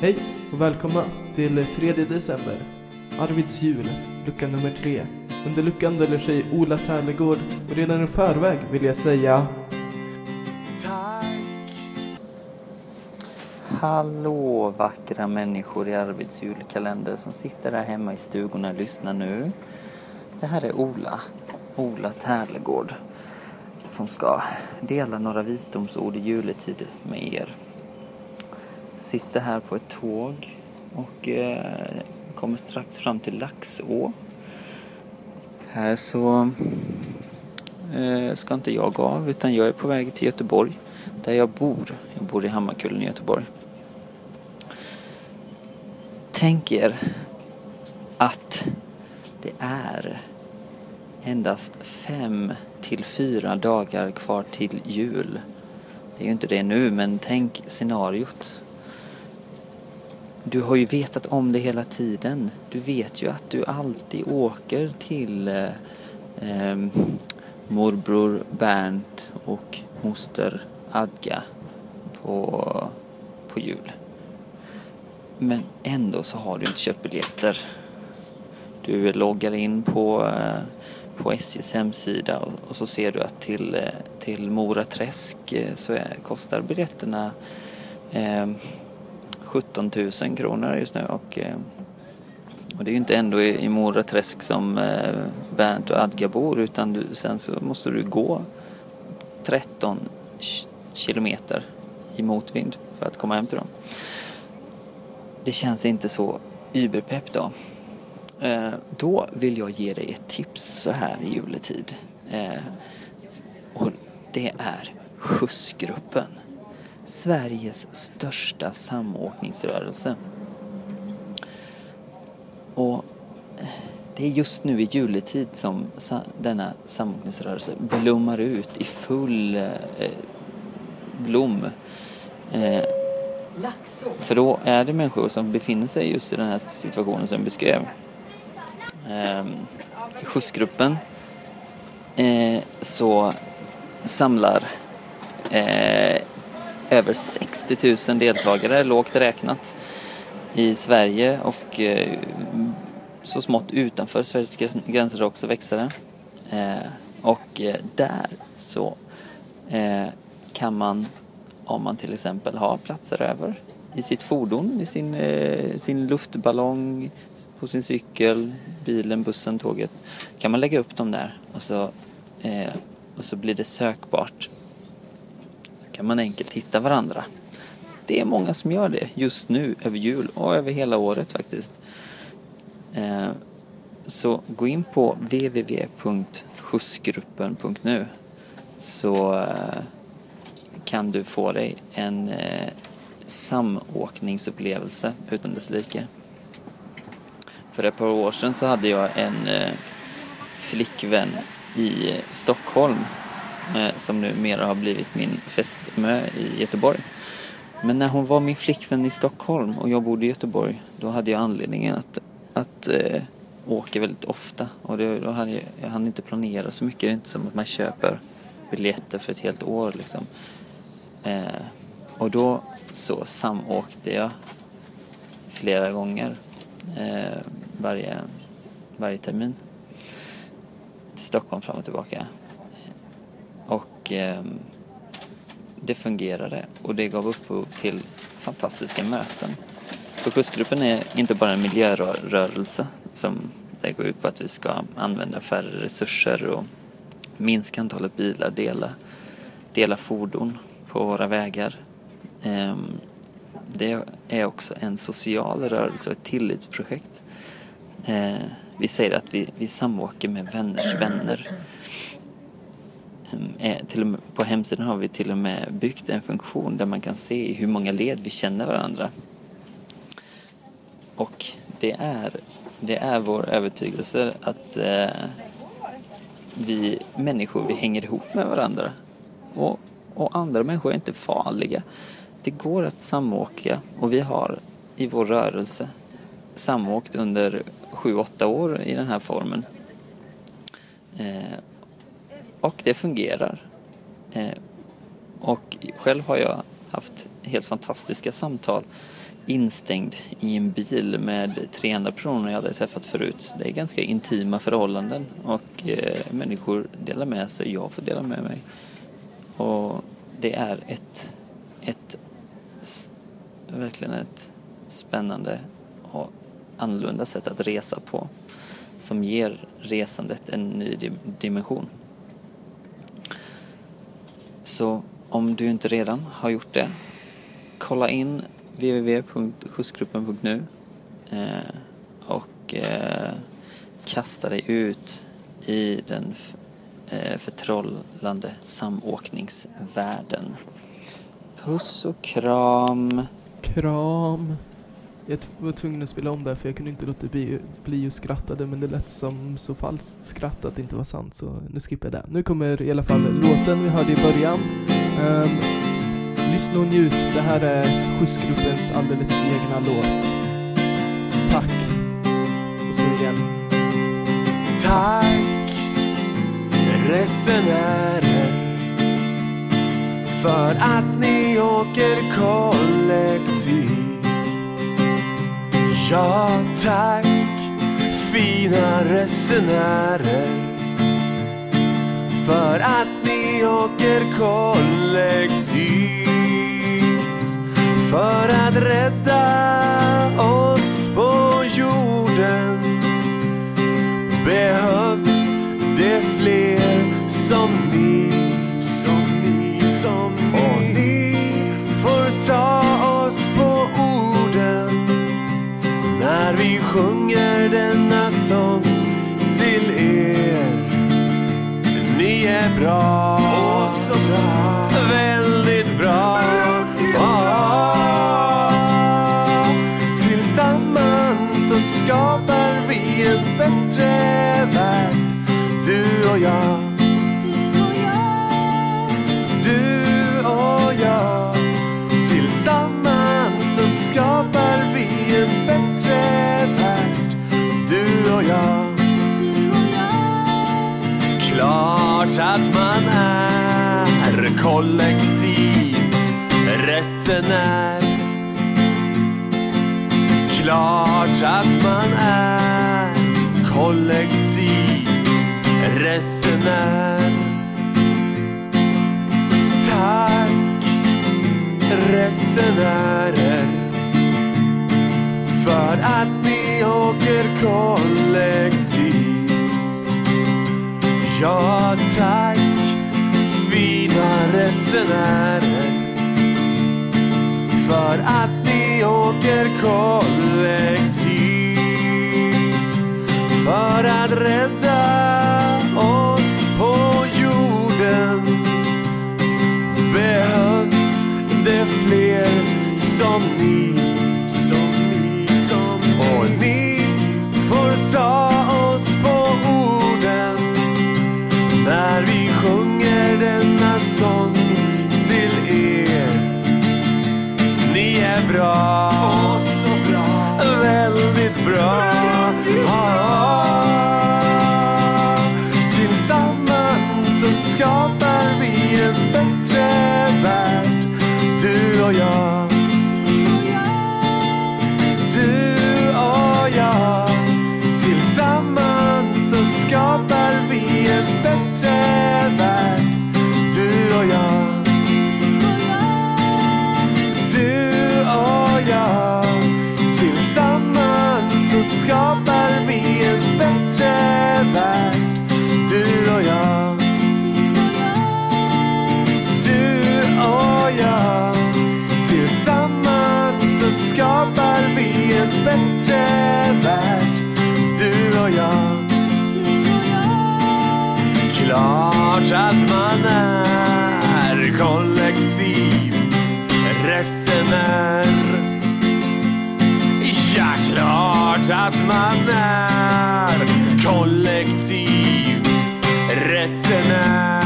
Hej och välkomna till 3 december. Arvids jul, lucka nummer tre. Under luckan döljer sig Ola Tärlegård och redan i förväg vill jag säga Tack! Hallå vackra människor i Arvids julkalender som sitter där hemma i stugorna och lyssnar nu. Det här är Ola, Ola Tärlegård, som ska dela några visdomsord i juletid med er. Sitter här på ett tåg och eh, kommer strax fram till Laxå. Här så eh, ska inte jag av utan jag är på väg till Göteborg där jag bor. Jag bor i Hammarkullen i Göteborg. Tänk er att det är endast fem till fyra dagar kvar till jul. Det är ju inte det nu, men tänk scenariot. Du har ju vetat om det hela tiden. Du vet ju att du alltid åker till eh, eh, morbror Bernt och moster Adga på, på jul. Men ändå så har du inte köpt biljetter. Du loggar in på, eh, på SJs hemsida och, och så ser du att till, eh, till Mora Träsk eh, så är, kostar biljetterna eh, 17 000 kronor just nu och, eh, och det är ju inte ändå i, i Mora Träsk som eh, Bernt och Adga bor utan du, sen så måste du gå 13 kilometer i motvind för att komma hem till dem. Det känns inte så überpepp då. Eh, då vill jag ge dig ett tips så här i juletid. Eh, och det är Skjutsgruppen. Sveriges största samåkningsrörelse. Och det är just nu i juletid som denna samåkningsrörelse blommar ut i full eh, blom. Eh, för då är det människor som befinner sig just i den här situationen som jag beskrev. Eh, I skjutsgruppen eh, så samlar eh, över 60 000 deltagare, lågt räknat, i Sverige och eh, så smått utanför Sveriges gränser också växer det. Eh, och eh, där så kan man, om man till exempel har platser över i sitt fordon, i sin, sin luftballong, på sin cykel, bilen, bussen, tåget, kan man lägga upp dem där och så, och så blir det sökbart. Kan man enkelt hitta varandra. Det är många som gör det just nu över jul och över hela året faktiskt. Eh, så gå in på www.skjutsgruppen.nu så eh, kan du få dig en eh, samåkningsupplevelse utan dess like. För ett par år sedan så hade jag en flickvän i Stockholm Eh, som numera har blivit min fästmö i Göteborg. Men när hon var min flickvän i Stockholm och jag bodde i Göteborg då hade jag anledningen att att eh, åka väldigt ofta och det, då hade jag, jag hann inte planera så mycket. Det är inte som att man köper biljetter för ett helt år liksom. Eh, och då så samåkte jag flera gånger eh, varje, varje termin till Stockholm fram och tillbaka. Och eh, det fungerade och det gav upphov till fantastiska möten. För är inte bara en miljörörelse som det går ut på att vi ska använda färre resurser och minska antalet bilar, dela, dela fordon på våra vägar. Ehm, det är också en social rörelse och ett tillitsprojekt. Eh, vi säger att vi, vi samåker med vänners vänner. Ehm, på hemsidan har vi till och med byggt en funktion där man kan se i hur många led vi känner varandra. Och det är, det är vår övertygelse att eh, vi människor, vi hänger ihop med varandra. Och, och andra människor är inte farliga. Det går att samåka och vi har i vår rörelse samåkt under sju, åtta år i den här formen. Eh, och det fungerar. Eh, och själv har jag haft helt fantastiska samtal instängd i en bil med tre andra personer jag hade träffat förut. Det är ganska intima förhållanden och eh, människor delar med sig, jag får dela med mig. Och det är ett, ett verkligen ett spännande och annorlunda sätt att resa på som ger resandet en ny dimension. Så om du inte redan har gjort det, kolla in www.skjutsgruppen.nu eh, och eh, kasta dig ut i den eh, förtrollande samåkningsvärlden. Puss och kram! Kram! Jag var tvungen att spela om det för jag kunde inte låta bli, bli och skrattade men det lät som så falskt skratt att det inte var sant så nu skippar jag det. Nu kommer i alla fall låten vi hörde i början. Um, lyssna och njut. Det här är skjutsgruppens alldeles egna låt. Tack. Och så igen. Tack resenärer för att ni åker kollektivt Ja tack fina resenärer för att ni åker kollektivt. Sjunger denna sång till er. Ni är bra, och så bra, väldigt bra. Tillsammans så skapar vi en bättre värld, du och jag. Klart att man är kollektiv resenär Klart att man är kollektiv resenär Tack resenärer för att ni åker kollektivt. Resenärer för att ni åker kollektivt. För att rädda oss på jorden. Behövs det fler som ni, tillsammans skapar vi en bättre värld. Du och jag. Klart att man är kollektiv. Resenär Ja, klart att man är kollektiv. Resenär